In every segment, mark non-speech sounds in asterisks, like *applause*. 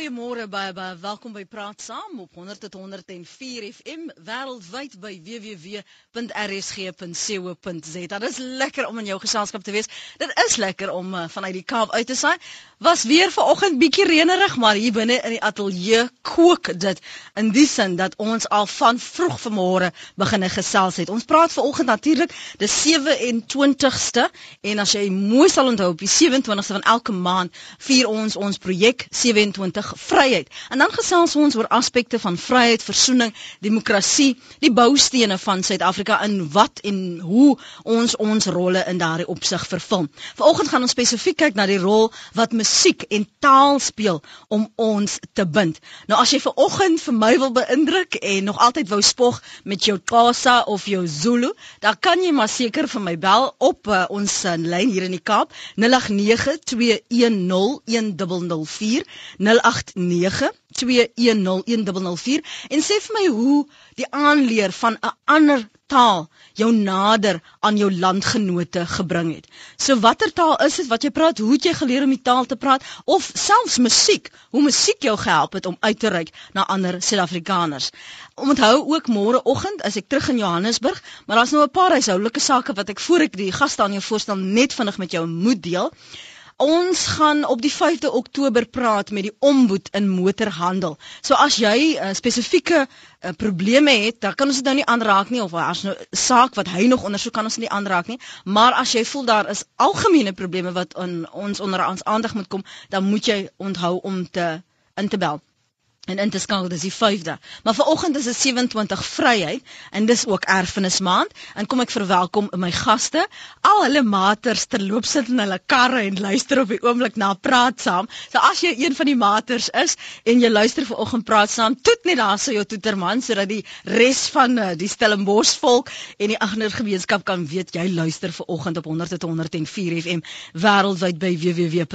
Goeiemôre baie baie welkom by Praat Saam op 100.104 FM wêreldwyd by www.rsg.co.za. Dit is lekker om in jou geselskap te wees. Dit is lekker om uh, vanuit die Kaap uit te saai. Was weer vanoggend bietjie reënerig, maar hier binne in die ateljee kook dit in die sin dat ons al van vroeg vanmôre begine gesels het. Ons praat vanoggend natuurlik dis 27ste en as jy mooi sal onthou op die 27ste van elke maand vier ons ons projek 27 20 vryheid. En dan gesels ons oor aspekte van vryheid, versoening, demokrasie, die boustene van Suid-Afrika in wat en hoe ons ons rolle in daardie opsig vervul. Vanoggend gaan ons spesifiek kyk na die rol wat musiek en taal speel om ons te bind. Nou as jy vanoggend vir my wil beïndruk en nog altyd wou spog met jou Xhosa of jou Zulu, dan kan jy maar seker vir my bel op uh, ons uh, lyn hier in die Kaap 089 210 1004 089 0891101004 en sê vir my hoe die aanleer van 'n ander taal jou nader aan jou landgenote gebring het. So watter taal is dit wat jy praat? Hoe het jy geleer om die taal te praat of selfs musiek? Hoe musiek jou gehelp het om uit te reik na ander Suid-Afrikaners? Onthou ook môre oggend as ek terug in Johannesburg, maar daar's nou 'n paar huishoudelike sake wat ek voor ek die gaste aan jou voorstel net vinnig met jou moet deel. Ons gaan op die 5de Oktober praat met die omboed in motorhandel. So as jy uh, spesifieke uh, probleme het, dan kan ons dit nou nie aanraak nie of as nou saak wat hy nog ondersoek kan ons nie aanraak nie. Maar as jy voel daar is algemene probleme wat on, ons onder ons aandag moet kom, dan moet jy onthou om te in te bel en in te skakel dis die 5de. Maar vanoggend is dit 27 Vryheid en dis ook Erfenismaand en kom ek verwelkom my gaste. Al hulle maters terloop sit in hulle karre en luister op die oomblik na praat saam. So as jy een van die maters is en jy luister vanoggend praat saam, toet net daar so jou toeterman sodat die res van uh, die Stellenbosch volk en die agter gemeenskap kan weet jy luister vanoggend op 100.104 FM wêreldwyd by www.rsg.co.za.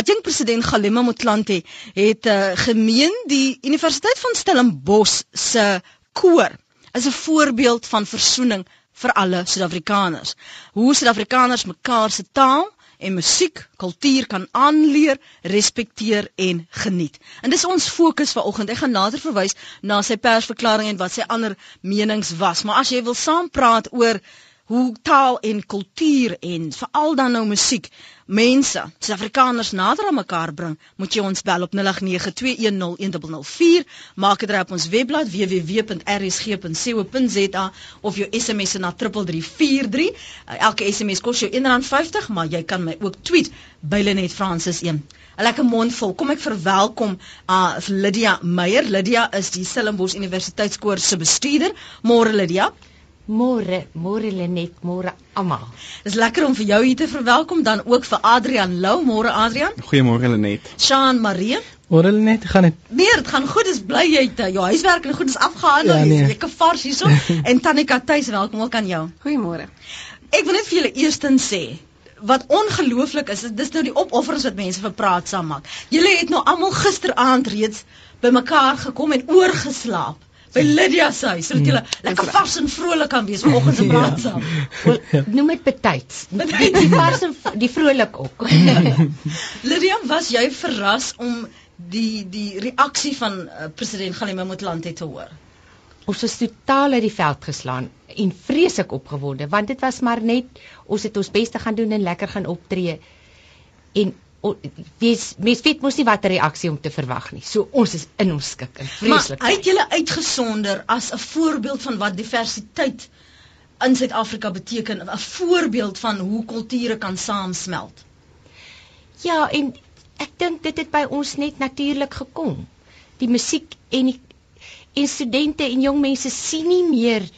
Adjunk president Galema Motlanthe het uh, gemeen die Universiteit van Stellenbosch se koor is 'n voorbeeld van versoening vir alle Suid-Afrikaners. Hoe Suid-Afrikaners mekaar se taal en musiek, kultuur kan aanleer, respekteer en geniet. En dis ons fokus vanoggend. Ek gaan nader verwys na sy persverklaring en wat sy ander menings was. Maar as jy wil saampraat oor hoe taal en kultuur en veral dan nou musiek mense, Suid-Afrikaners nader aan mekaar bring, moet jy ons bel op 0892101004, maak dit reg op ons webblad www.rsg.co.za of jou SMS na 3343. Uh, elke SMS kos jou R1.50, maar jy kan my ook tweet by Lenet Francis 1. 'n Lekker mond vol. Kom ek verwelkom uh Lydia Meyer. Lydia is die Stellenbosch Universiteitskoor se bestuurder. Môre Lydia. Môre, môre Lenet, môre almal. Dis lekker om vir jou hier te verwelkom dan ook vir Adrian Lou. Môre Adrian. Goeiemôre Lenet. Shaun Marie. Môre Lenet, gaan dit? Nee, dit gaan goed. Dis bly jy het jou huiswerk en goed is afgehandel. Ja, nee. Jy lekker vars hierso. *laughs* en Tanika tuis, welkom ook aan jou. Goeiemôre. Ek wil net vir julle eerstens sê wat ongelooflik is, dis nou die opofferings wat mense vir praat saam maak. Julle het nou almal gisteraand reeds bymekaar gekom en oorgeslaap by Lydia se huis sodat jy mm. lekker vars en vrolik kan wees vanoggend se praat saam. Noem dit betyds. Die vars en die vrolik ook. *laughs* Lydia, was jy verras om die die reaksie van uh, president Galema Motlanthe te hoor? Ons is totaal uit die veld geslaan en vreeslik opgewonde want dit was maar net ons het ons bes te gaan doen en lekker gaan optree en mens weet mos nie watter reaksie om te verwag nie. So ons is in ons skik en vreeslik. Maar uit julle uitgesonder as 'n voorbeeld van wat diversiteit in Suid-Afrika beteken, 'n voorbeeld van hoe kulture kan saamsmelt. Ja, en ek dink dit het by ons net natuurlik gekom. Die musiek en die en studente en jong mense sien nie meer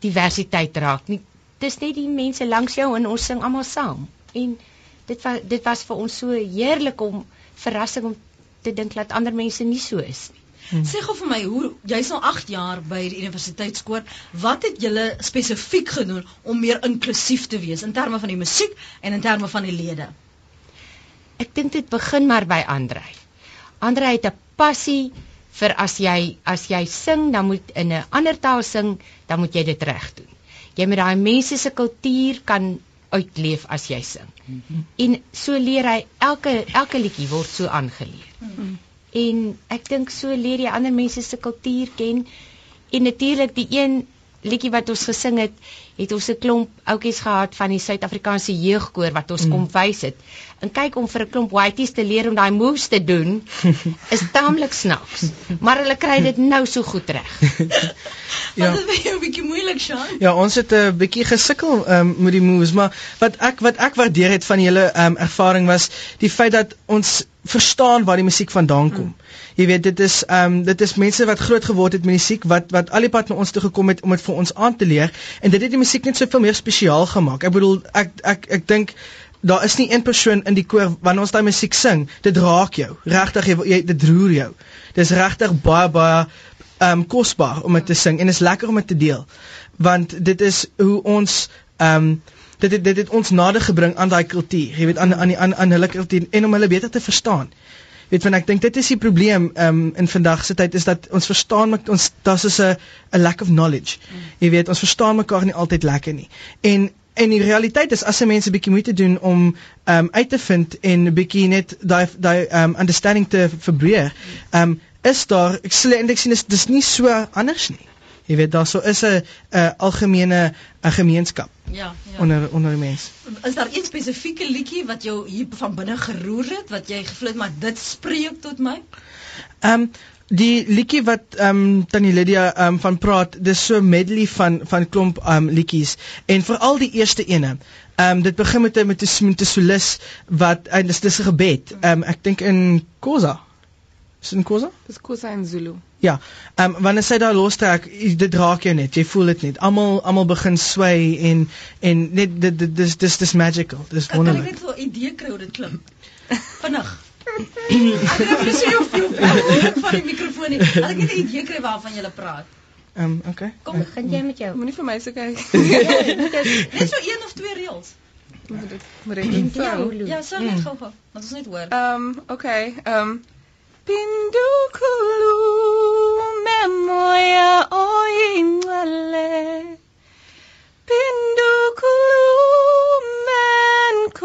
diversiteit raak nie. Dis net die mense langs jou en ons sing almal saam. En dit was dit was vir ons so heerlik om verrassing om te dink dat ander mense nie so is nie. Hmm. Sê gou vir my, hoe jy's al 8 jaar by die universiteitskoor, wat het julle spesifiek gedoen om meer inklusief te wees in terme van die musiek en in terme van die lede? Ek dink dit begin maar by Andrei. Andrei het 'n passie vir as jy as jy sing, dan moet in 'n ander taal sing, dan moet jy dit reg doen. Jy moet daai mense se kultuur kan uitleef as jy sing. En so leer hy elke elke liedjie word so aangeleer. En ek dink so leer jy ander mense se kultuur ken. En natuurlik die een liedjie wat ons gesing het, het ons 'n klomp oudjies gehad van die Suid-Afrikaanse jeugkoor wat ons mm. kom wys het. En kyk om vir 'n klomp whiteies te leer om daai moves te doen *laughs* is taamlik snaaks, maar hulle kry dit nou so goed reg. *laughs* ja. Dit is 'n bietjie moeilik, Sean. Ja, ons het 'n bietjie gesukkel um, met die moves, maar wat ek wat ek waardeer het van julle um, ervaring was die feit dat ons verstaan waar die musiek vandaan kom. Mm. Jy weet dit is ehm um, dit is mense wat groot geword het met musiek wat wat al die pad na ons toe gekom het om dit vir ons aan te leer en dit het die musiek net soveel meer spesiaal gemaak. Ek bedoel ek ek ek dink daar is nie een persoon in die koor wanneer ons daai musiek sing, dit raak jou. Regtig jy, jy dit roer jou. Dis regtig baie baie ehm um, kosbaar om dit te sing en is lekker om dit te deel. Want dit is hoe ons ehm um, dit het, dit het ons nader gebring aan daai kultuur. Jy weet aan aan aan, aan hulle kultuur en om hulle beter te verstaan. Weet van ek dink dit is die probleem um, in vandag se tyd is dat ons verstaan met ons das is 'n 'n lack of knowledge. Jy weet ons verstaan mekaar nie altyd lekker nie. En en die realiteit is as 'n mens 'n bietjie moeite doen om um uit te vind en 'n bietjie net daai daai um understanding te verbreek, um is daar ek sê eintlik sien is dis nie so anders nie. Jy weet daar so is 'n 'n algemene 'n gemeenskap. Ja, ja. onder onder die mense. Is daar een spesifieke liedjie wat jou hier van binne geroer het wat jy gevoel het maar dit spreek tot my? Ehm um, die liedjie wat ehm um, Tannie Lydia ehm um, van praat, dis so medley van van klomp ehm um, liedjies en veral die eerste ene. Ehm um, dit begin met 'n met 'n met 'n solis wat en dis dis 'n gebed. Ehm um, ek dink in Khoza. Is dit in Khoza? Dis Khoza in Zulu. Ja. Ehm um, wanneer sy daar lostrek, dit raak jou net. Jy voel dit net. Almal almal begin sway en en net dit dis dis dis magical. Dis wonderlik. Ek het net 'n idee kry hoe dit klink. Vinnig. *laughs* ek het net so jou jou van die mikrofoon nie. Ek het 'n idee kry waarvan jy praat. Ehm um, okay. Kom, gaan jy met jou. Moenie vir my so kyk. *laughs* net so een of twee reels. Moet dit moet dit Ja, ja, so net gou-gou. Want ons net hoor. Ehm um, okay. Ehm um, Pindukulu memoya oyingcwele Pindukulu menkosi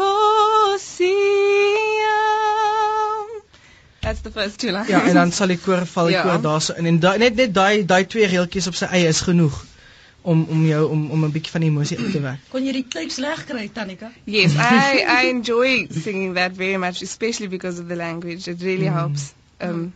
That's the first two lines. Ja, en dan sal die koor val die ja. koor daarso in en da, net net daai daai twee reeltjies op sy eie is genoeg om om jou om om 'n bietjie van die emosie uit te werk. Kon jy die kliks reg kry Tanika? Yes, I I enjoy singing that very much especially because of the language. It really mm. helps. Um,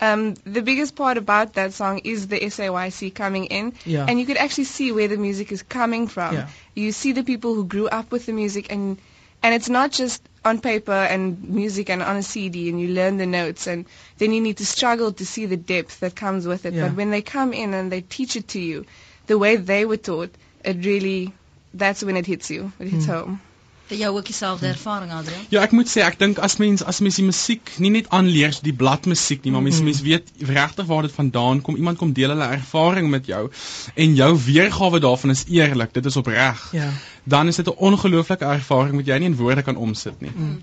um, the biggest part about that song is the SAYC coming in, yeah. and you could actually see where the music is coming from. Yeah. You see the people who grew up with the music, and and it's not just on paper and music and on a CD, and you learn the notes, and then you need to struggle to see the depth that comes with it. Yeah. But when they come in and they teach it to you, the way they were taught, it really that's when it hits you. It hits mm. home. Het jy ook dieselfde ervaring Adrian? Ja, ek moet sê ek dink as mens as mens die musiek nie net aanleer die bladmusiek nie, maar mens mm -hmm. mens weet regtig waar dit vandaan kom. Iemand kom deel hulle ervaring met jou en jou weergawe daarvan is eerlik, dit is opreg. Ja. Dan is dit 'n ongelooflike ervaring wat jy nie in woorde kan omsit nie. Mm.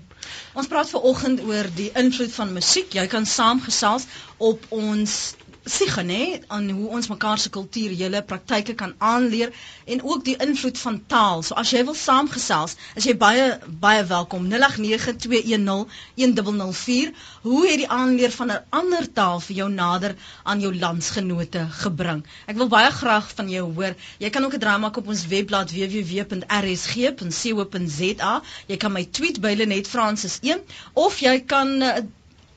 Ons praat ver oggend oor die invloed van musiek. Jy kan saamgesels op ons siege nê aan hoe ons mekaar se kultuur, julle praktyke kan aanleer en ook die invloed van taal. So as jy wil saamgesels, as jy baie baie welkom 0892101004. Hoe het die aanleer van 'n ander taal vir jou nader aan jou landsgenote gebring? Ek wil baie graag van jou hoor. Jy kan ook 'n draai maak op ons webblad www.rsg.co.za. Jy kan my tweet by Lenet Francis 1 of jy kan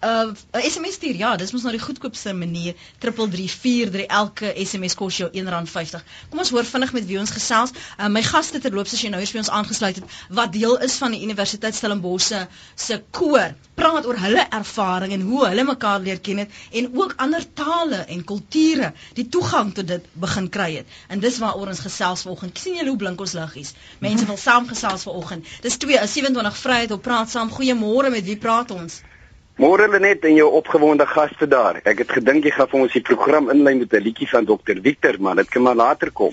uh, uh SMS stuur. Ja, dis mos nou die goedkoopste manier. 3343 elke SMS kos jou R1.50. Kom ons hoor vinnig met wie ons gesels. Uh my gaste terloops as jy nou hier by ons aangesluit het, wat deel is van die Universiteit Stellenbosch se se koor. Praat oor hulle ervaring en hoe hulle mekaar leer ken het en ook ander tale en kulture die toegang tot dit begin kry het. En dis waaroor ons gesels vanoggend. sien julle hoe blink ons liggies? Mense wil saamgesels vanoggend. Dis 2 27 Vryheid op praat saam. Goeiemôre met wie praat ons? Môre Lenet en jou opgewonde gaste daar. Ek het gedink jy gaan vir ons die program inlei met 'n liedjie van Dr. Victor, maar dit kan maar later kom.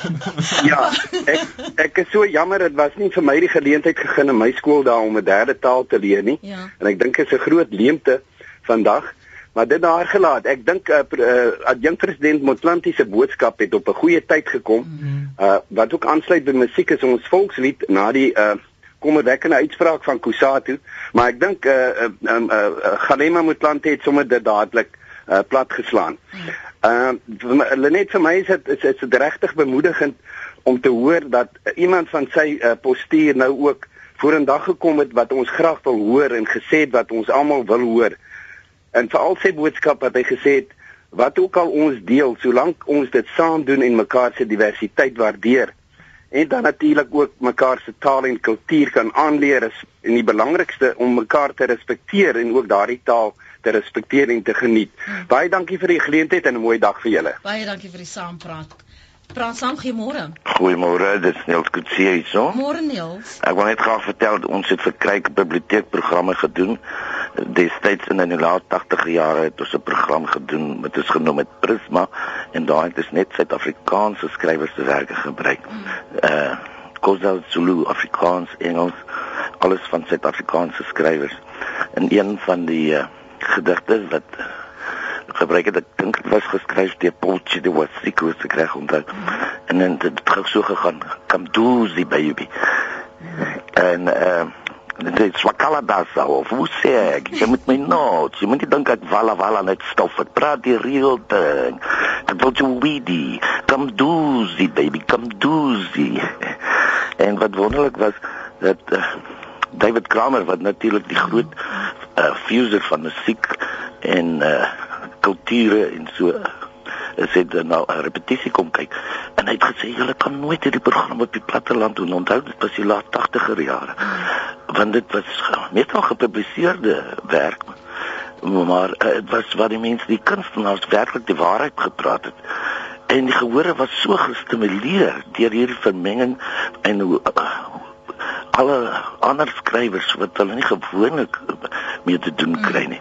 *laughs* ja, ek ek is so jammer dit was nie vir my die geleentheid gegee in my skool daar om 'n derde taal te leer nie. Ja. En ek dink dit is 'n groot leemte vandag. Maar dit daar gelaat. Ek dink uh, uh, adjunkt president Motlanti se boodskap het op 'n goeie tyd gekom. Uh wat ook aansluit by musiek is ons volkslied na die uh kommerwekkende uitspraak van Kusatu, maar ek dink eh uh, ehm uh, uh, uh, Galema Motlanthe het sommer dit dadelik uh, plat geslaan. Ehm uh, net vir my is dit is dit regtig bemoedigend om te hoor dat iemand van sy uh, postuur nou ook vorendag gekom het wat ons graag wil hoor en gesê het wat ons almal wil hoor. En veral sy boodskap wat hy gesê het wat ook al ons deel solank ons dit saam doen en mekaar se diversiteit waardeer en dan natuurlik ook mekaar se taal en kultuur kan aanleer is en die belangrikste om mekaar te respekteer en ook daardie taal te respekteer en te geniet. Hmm. Baie dankie vir die geleentheid en 'n mooi dag vir julle. Baie dankie vir die saampraat. Praat saam goeiemôre. Goeiemôre, dit is Niels Kutsie hier so. Môre Niels. Ek wil net graag vertel ons het vir Kruik biblioteekprogramme gedoen. Destyds in die laat 80 jare het ons 'n program gedoen wat is genoem het Prisma en daar het ons net Suid-Afrikaanse skrywers se werke gebruik. Uh Khoza Zulu, Afrikaans, Engels, alles van Suid-Afrikaanse skrywers. En een van die uh, gedigte wat gebruik het. Ek dink dit was geskryf deur Potchie die was siek was ek reg onthou. En dan het dit so gegaan. Come do the baby en uh, dit swakala dasa of hoe sê ek? Jy moet my notes jy moet nie dink ek wala wala net stof het. Praat die real ding. Ek wil jy weedy. Come do the baby come do the en wat wonderlik was dat uh, David Kramer wat natuurlik die groot uh, fuser van musiek en uh, kulture en so is dit nou 'n repetisie kom kyk. En hy het gesê julle kan nooit hierdie program op die platteland doen. Onthou dit was die laat 80er jare. Want dit was meestal gepubliseerde werk maar dit was waar die mense die kunstenaars werklik die waarheid gepraat het. En die gehore was so gestimuleer deur hierdie vermenging en hoe uh, alle ander skrywers wat hulle nie gewoonlik mee te doen kry nie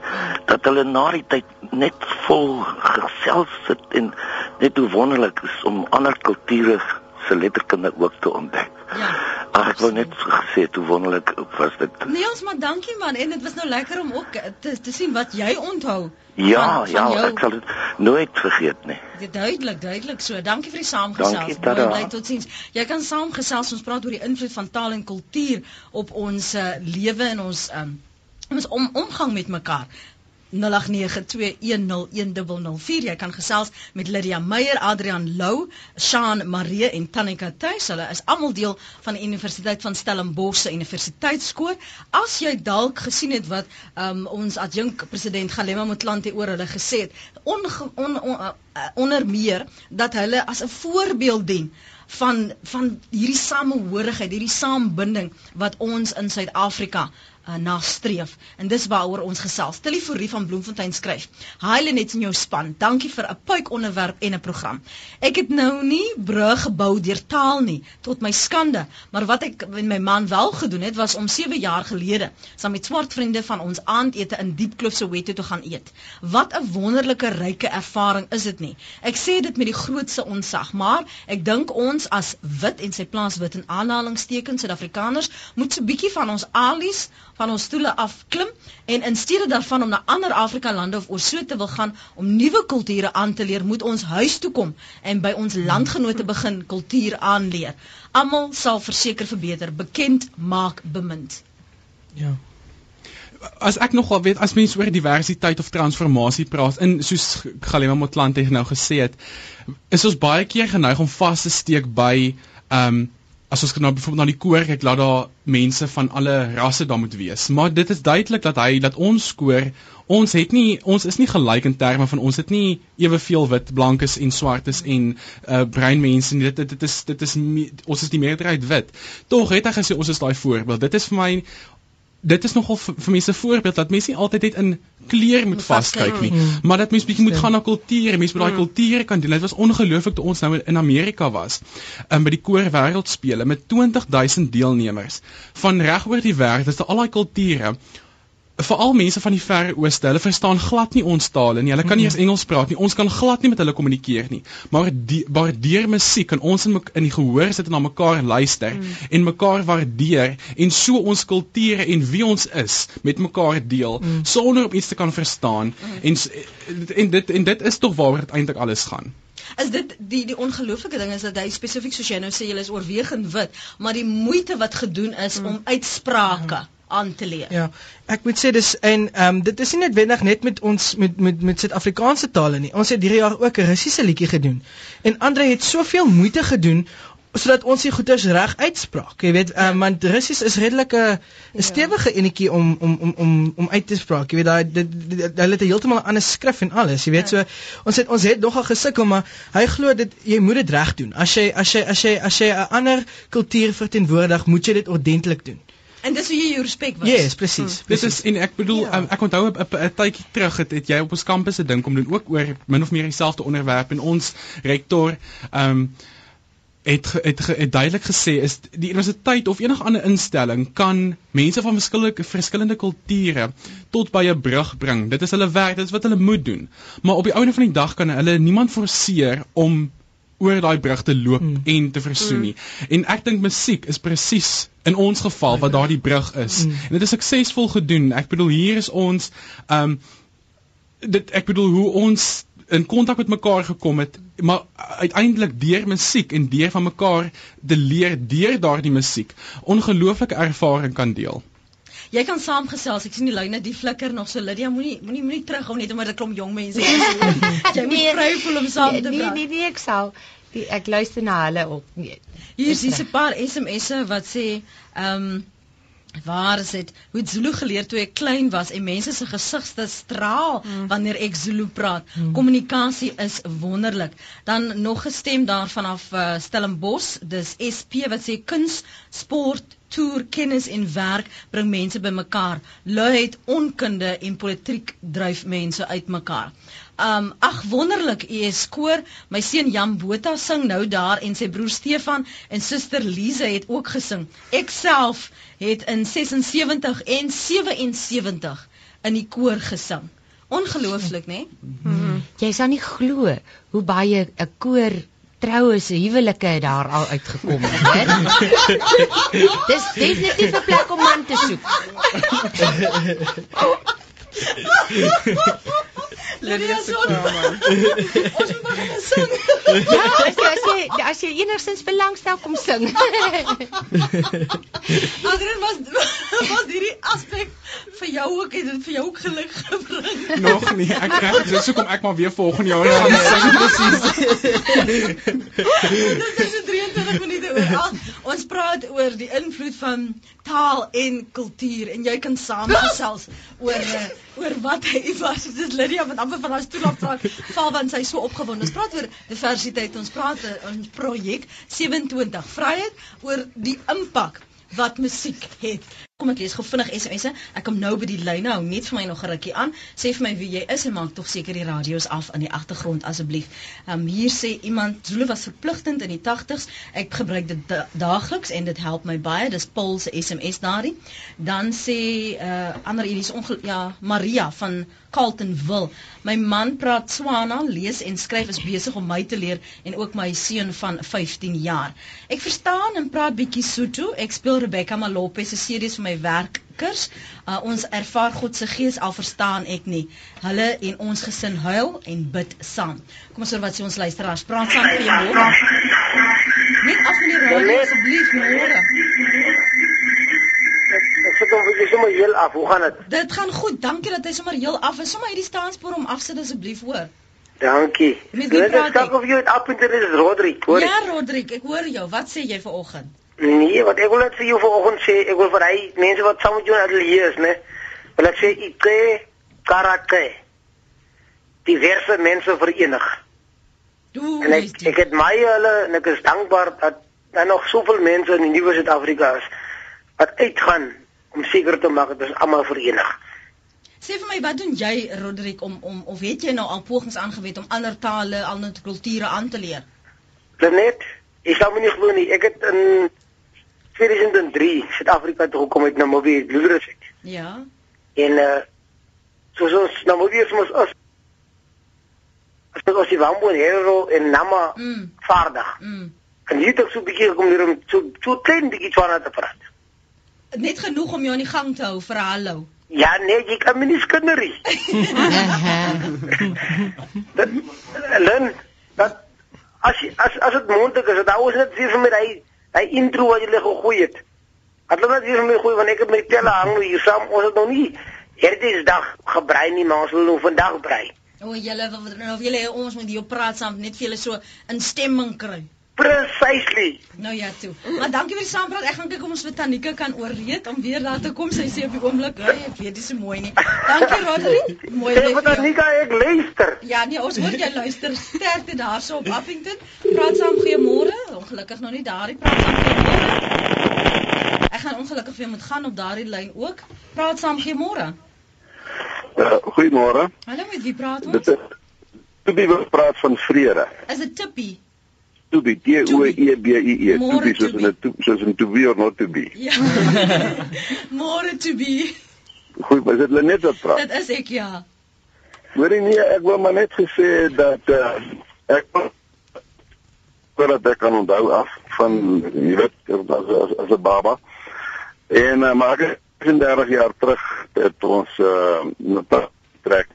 dat hulle na die tyd net vol gesels sit en net hoe wonderlik is om ander kulture se letterkunde ook te ontdek. Ja. Ag ek wou net gesê hoe wonderlik was dit. Nee ons maar dankie man en dit was nou lekker om ook te te sien wat jy onthou. Ja, van, van ja, jou... ek sal dit nooit vergeet nie. Dit duidelik, duidelik so. Dankie vir die saamgesels. Baie bly totsiens. Jy kan saamgesels ons praat oor die invloed van taal en kultuur op ons uh, lewe en ons um, ons om, omgang met mekaar. 0892101004 jy kan gesels met Lydia Meyer, Adrian Lou, Shaun Marie en Tanika Tuis. Hulle is almal deel van die Universiteit van Stellenbosch se Universiteitskoor. As jy dalk gesien het wat um, ons adjunk president Galema Motlanthe oor hulle gesê het, on, on, on, uh, onder meer dat hulle as 'n voorbeeld dien van van hierdie samehorigheid, hierdie saambinding wat ons in Suid-Afrika uh, nastreef. En dis waaroor ons gesels. Teleforie van Bloemfontein skryf. Hi Lenet in jou span. Dankie vir 'n puik onderwerp en 'n program. Ek het nou nie brug gebou deur taal nie tot my skande, maar wat ek met my man wel gedoen het was om 7 jaar gelede saam met swart vriende van ons aandete in Diepkloof Soweto te gaan eet. Wat 'n wonderlike ryke ervaring is dit nie. Ek sê dit met die grootste onsag, maar ek dink ons as wit en sy plaas wit in aanhalingstekens Suid-Afrikaners moet so 'n bietjie van ons alies van ons stoele afklim en in steede daarvan om na ander Afrika lande of oor so te wil gaan om nuwe kulture aan te leer, moet ons huis toe kom en by ons landgenote begin kultuur aanleer. Almal sal verseker verbeter, bekend maak bemind. Ja. As ek nogal weet as mense oor diversiteit of transformasie praat in soos Galema Motlanthe nou gesê het, is ons baie keer geneig om vas te steek by um, as ons nou byvoorbeeld na die koor kyk, laat daar mense van alle rasse daar moet wees. Maar dit is duidelik dat hy dat ons koor, ons het nie ons is nie gelyk in terme van ons het nie eweveel wit, blankes en swartes en uh bruin mense nie. Dit dit, dit is dit is ons is die meerderheid wit. Tog het hy gesê ons is daai voorbeeld. Dit is vir my dit is nogal vir mense 'n voorbeeld dat mense nie altyd net in kleer moet vaskyk nie, maar dat mense bietjie moet gaan na kultuur, mense moet daai mm. kulture kan deel. Dit was ongelooflik toe ons nou in Amerika was, um, by die koor wêreldspele met 20000 deelnemers van reg oor die wêreld. Dit is al daai kulture veral mense van die verre ooste, hulle verstaan glad nie ons taal nie. Hulle kan nie eens Engels praat nie. Ons kan glad nie met hulle kommunikeer nie. Maar die waardeer musiek en ons in in die gehoor sit en na mekaar luister mm. en mekaar waardeer en so ons kulture en wie ons is met mekaar deel mm. sonder om iets te kan verstaan mm. en en dit en dit is tog waaroor dit eintlik alles gaan. Is dit die die ongelooflike ding is dat hy spesifiek soos jy nou sê jy is oorwegend wit, maar die moeite wat gedoen is mm. om uitsprake mm aan te leer. Ja. Ek moet sê dis en ehm um, dit is nie noodwendig net met ons met met met Suid-Afrikaanse tale nie. Ons het hierdie jaar ook 'n Russiese liedjie gedoen. En Andre het soveel moeite gedoen sodat ons die goeters reg uitspraak. Jy weet, um, want Russies is redelik 'n ja. stewige enetjie om om om om om uit te spraak. Jy weet daai hulle het heeltemal 'n ander skrif en alles. Jy weet ja. so ons het ons het nogal gesukkel, maar hy glo dit jy moet dit reg doen. As jy as jy as jy as jy 'n ander kultuur verteenwoordig, moet jy dit ordentlik doen. En dis hoe jy jou respek was. Ja, yes, presies. Hmm. Dis is en ek bedoel ja. um, ek onthou 'n tydjie terug het, het jy op ons kampus 'n ding kom doen ook oor min of meer dieselfde onderwerp en ons rektor ehm um, het het, het het duidelik gesê is die universiteit of enige ander instelling kan mense van verskillende verskillende kulture tot by 'n brug bring. Dit is hulle werk, dit is wat hulle moet doen. Maar op die einde van die dag kan hulle niemand forceer om oor daai brug te loop mm. en te versoen nie. Mm. En ek dink musiek is presies in ons geval wat daardie brug is. Mm. En dit is suksesvol gedoen. Ek bedoel hier is ons ehm um, dit ek bedoel hoe ons in kontak met mekaar gekom het, maar uiteindelik deur musiek en deur van mekaar te leer deur daardie musiek ongelooflike ervaring kan deel. Jy kan saamgesels. Ek sien die lyne die flikker nog so Lydia moenie moenie moenie terughou net omdat dit klomp jong mense is. *laughs* jy moet vry voel om saam te praat. Nee nee nee ek sal die, ek luister na hulle op. Nee. Hier is 'n paar SMS'e wat sê ehm um, waar is dit hoe Zulu geleer toe ek klein was en mense se gesigte straal mm. wanneer ek Zulu praat. Mm. Kommunikasie is wonderlik. Dan nog gestem daarvan af uh, Stellenbosch, dis SP wat sê kuns, sport, toer, kennis en werk bring mense bymekaar. Luiheid, onkunde en politiek dryf mense uitmekaar. Um ag wonderlik, u is koor. My seun Jan Botha sing nou daar en sy broer Stefan en suster Lize het ook gesing. Ek self het in 76 en 77 in die koor gesing. Ongelooflik, né? Nee? Mm -hmm. Jy sal nie glo hoe baie 'n koor troue se huwelike daar al uitgekom het, hè? *laughs* Dis definitief 'n plek om man te soek. *laughs* Lydia so. *laughs* Ons moet maar sing. Ja, as jy as jy, as jy enigstens belangstel kom sing. *laughs* Adrian was was hierdie aspek vir jou ook het dit vir jou ook geluk gebring. Nog nie. Ek kry dis hoekom ek maar weer volgende jaar gaan sing presies. Dit is 23 minute oor 8. Ons praat oor die invloed van taal en kultuur en jy kan saamgesels oor uh, oor wat hy was. Dit is Lydia wat amper van haar stoel af praat, val want sy is so opgewonde. Ons praat oor diversiteit. Ons praat oor eh, ons projek 27 Vryheid oor die impak wat musiek het. Kom ek lees gou vinnig SMS'e. Ek kom nou by die lyne. Hou net vir my nog 'n rukkie aan. Sê vir my wie jy is en maak tog seker die radio's af in die agtergrond asseblief. Ehm um, hier sê iemand Zulu was verpligtend in die 80s. Ek gebruik dit da daagliks en dit help my baie. Dis Paul se SMS daarin. Dan sê 'n uh, ander Elies ja Maria van Carltonville. My man praat Swana, lees en skryf is besig om my te leer en ook my seun van 15 jaar. Ek verstaan en praat bietjie Sotho. Ek speel Rebecca Malope se series my werkers. Uh, ons ervaar God se gees al verstaan ek nie. Hulle en ons gesin huil en bid saam. Kom ons hoor wat sê ons luisteraars. Praat saam vir jou môre. Net af die radio asseblief môre. Sê dan jy sommer heel af. Hoe gaan dit? Dit gaan goed. Dankie dat jy sommer heel af is. Sommer hierdie staanspoor om afsit asseblief hoor. Dankie. Dit is dalk of jy het op internet is Rodrik, hoor. Ja, Rodrik, ek hoor jou. Wat sê jy vanoggend? Nee, wat ek wil net vir jou vanoggend sê, ek wil vir hy mense wat saam met jou in die is, né? Wil ek sê ek karakter. Diverse mense verenig. Doe, en ek ek het my hulle en ek is dankbaar dat daar nog soveel mense in die nuwe Suid-Afrika is wat uitgaan om seker te maak dat ons almal verenig. Sê vir my, wat doen jy Roderick om om of het jy nou al pogings aangewend om ander tale, ander kulture aan te leer? Net, ek sou my nie glo nie. Ek het in 2003 Suid-Afrika toe gekom met Namibië bloedrus. Ja. En uh soos ons Namibië is mos as as ons die Wambo en Hero en Nama mm. vaardig. Mm. En hier het ek so 'n bietjie gekom hier om so so klein bietjie Tswana te praat. Net genoeg om jou aan die gang te hou vir hallo. Ja, nee, jy kan my nie skinderie. *laughs* Dan dat as as as dit moontlik is, dan is dit weer vir my hy hy intro wat jy lê gegooi het. Het hulle net vir my gooi want ek het my telle hang hier saam. Ons het nog nie hierdie dag gebrei nie, maar ons wil nou vandag brei. O, julle wil nou julle ons moet hier praat saam net vir julle so instemming kry. Precisely. Nou ja toe. Maar dankie vir die saampraat. Ek gaan kyk of ons vir Tanika kan oorreed om weer daar te kom. Sy sê op die oomblik, "Hey, ek weet dis so mooi nie." Dankie Rodri. Mooi bly vir. Tanika ek luister. Ja, nee, ons hoor jy luister sterkte daarso op Appington. Praat saam goeiemôre. Ongelukkig nog nie daardie praat saam goeiemôre. Ek gaan ongelukkig jou moet gaan op daardie lyn ook. Praat saam goeiemôre. Uh, goeiemôre. Hallo, met wie praat Dit ons? is Toebie wil praat van vrede. Is dit Tippie? Toebie, T O E B I E. Môre, Toebie soos in. 'n soos in to be or not to be. Ja. *laughs* Môre to be. Goed, is dit Lenet wat praat? Dit is ek ja. Hoorie nee, ek wil maar net gesê dat uh, ek voordat ek kan onthou af van jy weet as as, as 'n baba. En uh, maar ek 30 jaar terug het ons uh net trek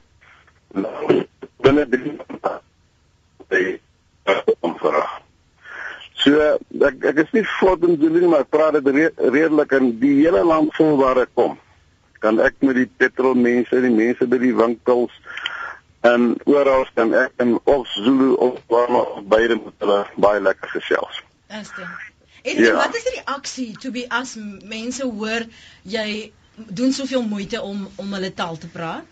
Nou, binne drie maande om vra. So ek ek is nie vlot in nie, maar praat dit re redelik in die hele land vol waar ek kom. Kan ek met die petrol mense, die mense by die winkels en oral kan ek in of Zulu of Xhosa of beide met hulle baie lekker gesels. Is dit? En, Ja. en wat is die reaksie to be as mense hoor jy doen soveel moeite om om hulle taal te praat?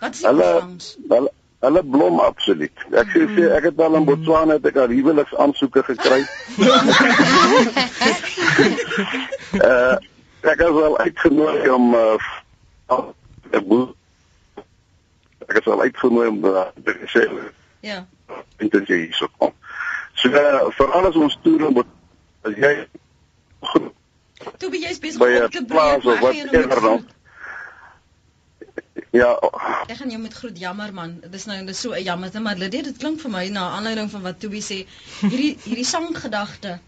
Wat is die Hulle ontvangs? hulle hulle blom absoluut. Ek sê sê ek het al in Botswana het ek al huweliks aansoeke gekry. uh *laughs* ek is wel uitgenooi om uh ek moet ek is wel uitgenooi om uh, te sê Ja. dit jy hierso kom. So uh, vir alles ons toere moet as jy To be jy's besig by om te plaas of whatever moet dan ja, Ek gaan jou met groet jammer man. Dis nou dis so 'n jammer, maar Lydia, dit klink vir my na aanleiding van wat Toby sê, hierdie hierdie sanggedagte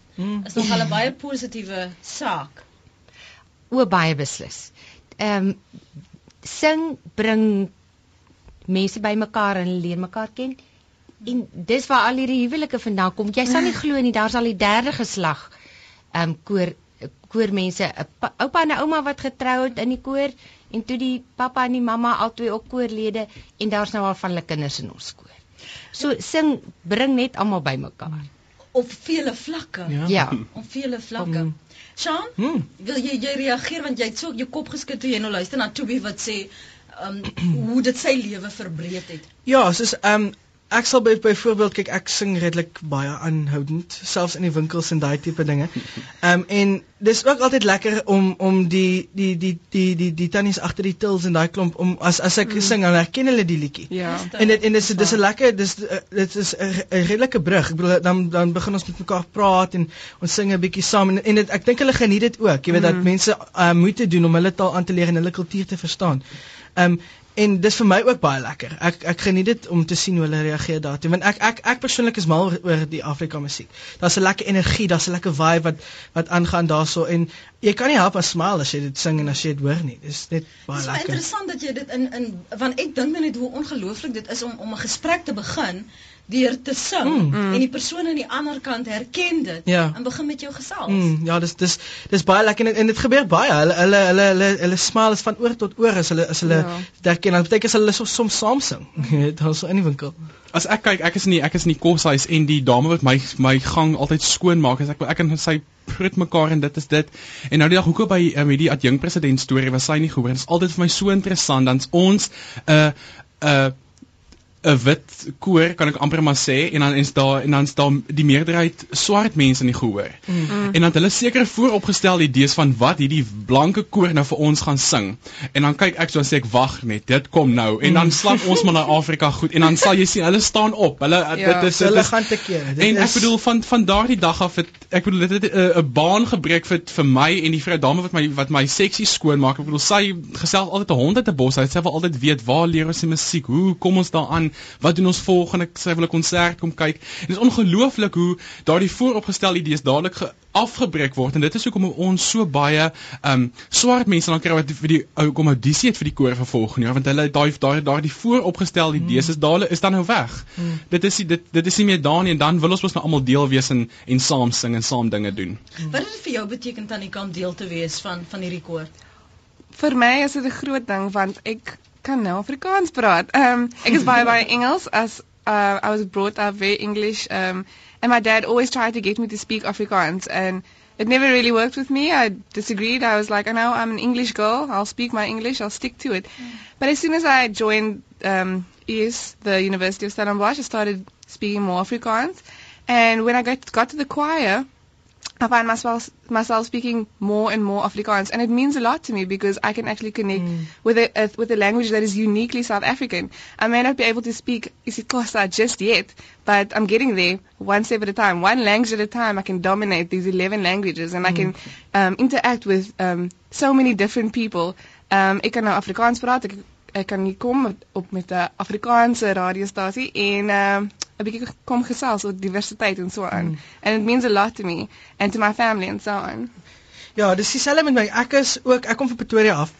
is nog al 'n baie positiewe saak. O baie beslis. Ehm sing bring mense bymekaar en hulle leer mekaar ken. En dis waar al hierdie huwelike vandaan kom. Jy sal nie glo nie, daar's al die derde geslag ehm koor koormense, 'n pa- oupa en 'n ouma wat getrou het in die koor en toe die pappa en die mamma albei ook koorlede en daar's nou al van hulle kinders in ons koor. So sing bring net almal bymekaar. Op vele vlakke. Ja. Ja. Op vele vlakke. Mm. Sean, Hmm. wil jy jy reageer want jy het so jou kop geskit toe jy nou luister na Toby wat sê um hoe dit sy lewe verbreek het. Ja, soos um, ek sal by byvoorbeeld kyk ek sing redelik baie aanhoudend selfs in die winkels en daai tipe dinge. Um, en dis ook altyd lekker om om die die die die die die tannies agter die tils en daai klomp om as as ek mm. sing dan herken hulle die liedjie. Ja. En dit en dis dis 'n lekker dis uh, dit is 'n redelike brug. Ek bedoel dan dan begin ons met mekaar praat en ons sing 'n bietjie saam en en dit, ek dink hulle geniet dit ook. Jy weet mm. dat mense uh, moeite doen om hulle taal aan te leer en hulle kultuur te verstaan. Um, en dis vir my ook baie lekker. Ek ek geniet dit om te sien hoe hulle reageer daartoe want ek ek ek persoonlik is mal oor, die Afrika musiek. Daar's 'n lekker energie, daar's 'n lekker vibe wat wat aangaan daarso en jy kan nie help as smile as jy dit sing en as jy dit hoor nie. Dis net baie Dit is baie lekker. interessant dat jy dit in in want ek dink net hoe ongelooflik dit is om om 'n gesprek te begin deur te sing Mm. en die persoon aan die ander kant herken dit Ja. en begin met jou gesels. Mm, ja, dis dis dis baie lekker en, en dit gebeur baie. Hulle hulle hulle hulle, hulle smile is van oor tot oor as hulle as hulle Ja. herken. Dan beteken hulle soms soms saam sing. *laughs* Weet, daar's so in die winkel. As ek kyk, ek is in die ek is in die koshuis en die dame wat my my gang altyd skoon maak, as ek ek en sy prut mekaar en dit is dit. En nou die dag hoekom by um, hierdie adjunk president storie was sy nie gehoor. Dit is altyd vir my so interessant dan's ons 'n uh, 'n uh, 'n wit koor kan ek amper maar sê en dan is daar en dan's daar die meerderheid swart mense in die gehoor. Mm. En dan hulle sekere vooropgestelde idees van wat hierdie blanke koor nou vir ons gaan sing. En dan kyk ek so en sê ek wag net, dit kom nou. En dan slap ons maar na Afrika goed en dan sal jy sien hulle staan op. Hulle Ja, dit is hulle is gaan te kere. Dit en ek is- bedoel van van daardie dag af het ek bedoel dit het 'n 'n baan gebreek vir vir my en die vrou dame wat my wat my seksie skoon maak. Ek bedoel sy gesels altyd 'n hond uit 'n bos uit. Sy wil altyd weet waar leer ons die musiek? Hoe kom ons daaraan? Wat doen ons volgende sy wil 'n konsert kom kyk. En dit is ongelooflik hoe daardie vooropgestelde idees dadelik afgebreek word en dit is hoekom ons so baie um swart mense dan kry wat vir die ou kom audisie het vir die koor vir volgende jaar want hulle daai daai daai vooropgestelde idees is dadelik is dan nou weg. Hmm. Dit is dit dit is nie meer daar nie en dan wil ons mos nou almal deel wees en en saam sing en saam dinge doen. Hmm. Wat het dit vir jou beteken Tanika om deel te wees van van hierdie koor? Vir my is dit 'n groot ding want ek kan nou Afrikaans praat. Ehm um, ek is baie baie Engels as uh, I was brought up very English um and my dad always tried to get me to speak Afrikaans and it never really worked with me. I disagreed. I was like, I know I'm an English girl. I'll speak my English. I'll stick to it. Mm. But as soon as I joined um, ES, the University of Stellenbosch, I started speaking more Afrikaans. And when I got, got to the choir, I find myself myself speaking more and more Afrikaans, and it means a lot to me because I can actually connect mm. with a, a, with a language that is uniquely South African. I may not be able to speak isiXhosa just yet, but I'm getting there one step at a time, one language at a time. I can dominate these 11 languages, and mm. I can mm. um, interact with um, so many different people. Um, ek kan nou Afrikaans praat. Ek, ek kan hier kom op met 'n Afrikaanse radiostasie en ehm uh, 'n bietjie kom gesels oor diversiteit en so aan. Mm. And it means a lot to me and to my family and so on. Ja, dis dieselfde met my. Ek is ook ek kom van Pretoria af.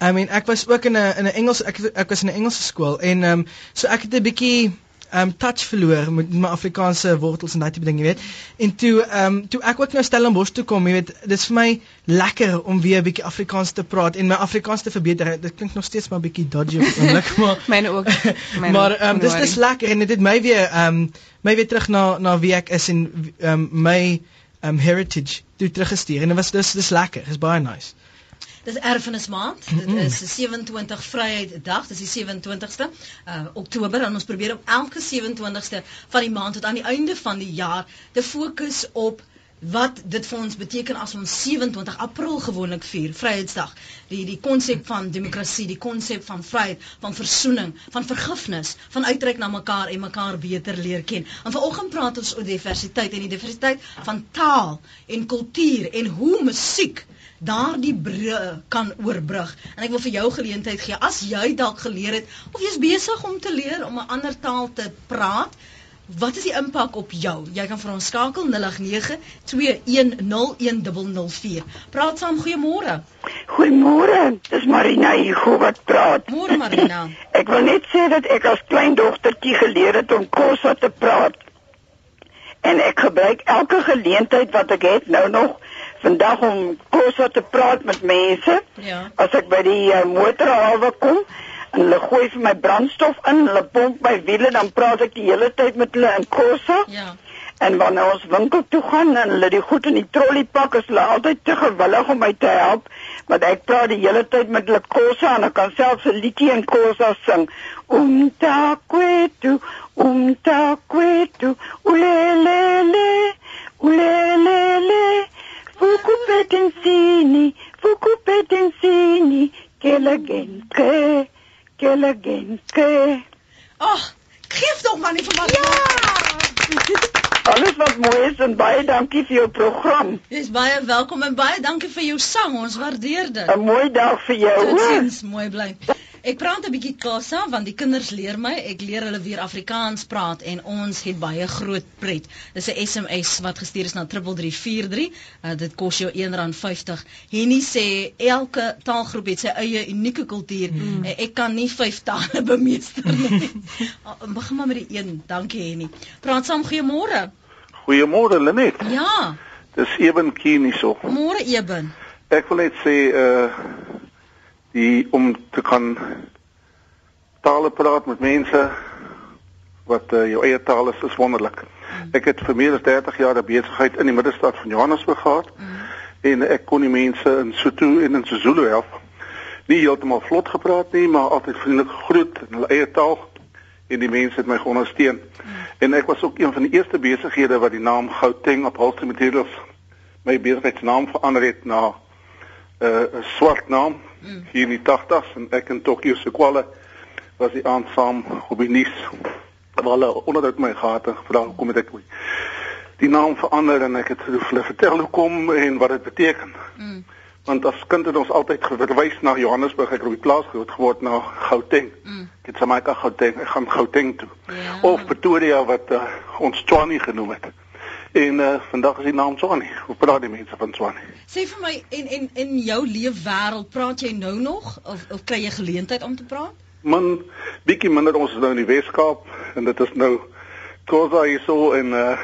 I mean, ek was ook in 'n in 'n Engels ek ek was in 'n Engelse skool en ehm um, so ek het 'n bietjie um touch verloor met my Afrikaanse wortels en daai tipe ding, jy weet. En toe um toe ek ook nou Stellenbosch toe kom, jy weet, dis vir my lekker om weer 'n bietjie Afrikaans te praat en my Afrikaans te verbeter. Dit klink nog steeds maar 'n bietjie dodgy op oomblik, *laughs* maar myne ook. *laughs* Myne maar um dis dis lekker en dit het my weer um my weer terug na na wie ek is en um my um heritage toe teruggestuur en dit was dis dis lekker. Dis baie nice. Dis erfenismaand. Dit is 27 Vryheid Dag. Dis die 27ste uh Oktober en ons probeer om elke 27ste van die maand tot aan die einde van die jaar te fokus op wat dit vir ons beteken as ons 27 April gewoonlik vier, Vryheidsdag. Die die konsep van demokrasie, die konsep van vryheid, van versoening, van vergifnis, van uitreik na mekaar en mekaar beter leer ken. En vanoggend praat ons oor diversiteit en die diversiteit van taal en kultuur en hoe musiek daardie brug kan oorbrug. En ek wil vir jou geleentheid gee as jy dalk geleer het of jy's besig om te leer om 'n ander taal te praat. Wat is die impak op jou? Jy kan vir ons skakel 0892101004. Praat saam, goeiemôre. Goeiemôre. Dis Marina gou wat praat. Môre Marina. *laughs* ek wil net sê dat ek as kleindogtertjie geleer het om Kosa te praat. En ek gebruik elke geleentheid wat ek het nou nog vandag om kos te praat met mense. Ja. As ek by die uh, motorhawe kom en hulle gooi vir my brandstof in, hulle pomp my wiele, dan praat ek die hele tyd met hulle in kos. Ja. En wanneer ons winkel toe gaan en hulle die goed in die trolly pak, is hulle altyd te gewillig om my te help, want ek praat die hele tyd met hulle kos en ek kan selfs 'n liedjie in kos sing. Um ta kwetu, um ta kwetu, ulelele, ulelele. Fuku petensini, fuku petensini, kelagenke, kelagenke. Ag, geef tog maar nie vir my. Ja! *laughs* Alles wat mooi is en baie dankie vir jou program. Jy's baie welkom en baie dankie vir jou sang. Ons waardeer dit. 'n Mooi dag vir jou. Totsiens, mooi bly. Ek praat 'n bietjie Kasa want die kinders leer my, ek leer hulle weer Afrikaans praat en ons het baie groot pret. Dis 'n SMS wat gestuur is na 3343. Uh, dit kos jou R1.50. Henny sê elke taalgroep het sy eie unieke kultuur. Mm. Uh, ek kan nie vyf tale *laughs* bemeester nie. uh, begin maar met die een. Dankie Henny. Praat saam goeiemôre. Goeiemôre Lenet. Ja. Dis Eben Kien hierso. Môre Eben. Ek wil net sê uh die om te kan tale praat met mense wat uh, jou eie taal is, is wonderlik. Mm. Ek het vir meer as 30 jaar 'n besigheid in die middestad van Johannesburg gehad mm. en ek kon die mense in Sotho en in Sezulu help. Nie heeltemal vlot gepraat nie, maar altyd vriendelik groet in hulle eie taal en die mense het my ondersteun. Mm. En ek was ook een van die eerste besighede wat die naam Gauteng Upholstery Materials my besigheidsnaam verander het na uh, 'n swart naam mm. hier in die 80s en ek in Tokio se kwalle was die aand saam op die nuus waar hulle onderhoud my gehad en gevra kom het ek die naam verander en ek het hulle vertel hoe kom en wat dit beteken. Mm. Want as kind het ons altyd verwys na Johannesburg, ek het op die plaas groot geword na Gauteng. Mm. Ek het Jamaica Gauteng, ek gaan Gauteng toe. Ja. Of Pretoria wat uh, ons Tshwane genoem het. En uh, vandag is die naam Tshwane. Hoe praat die mense van Tshwane? Sê vir my en en in jou leefwêreld praat jy nou nog of of kry jy geleentheid om te praat? Man, bietjie minder ons is nou in die Weskaap en dit is nou Khoza hierso en uh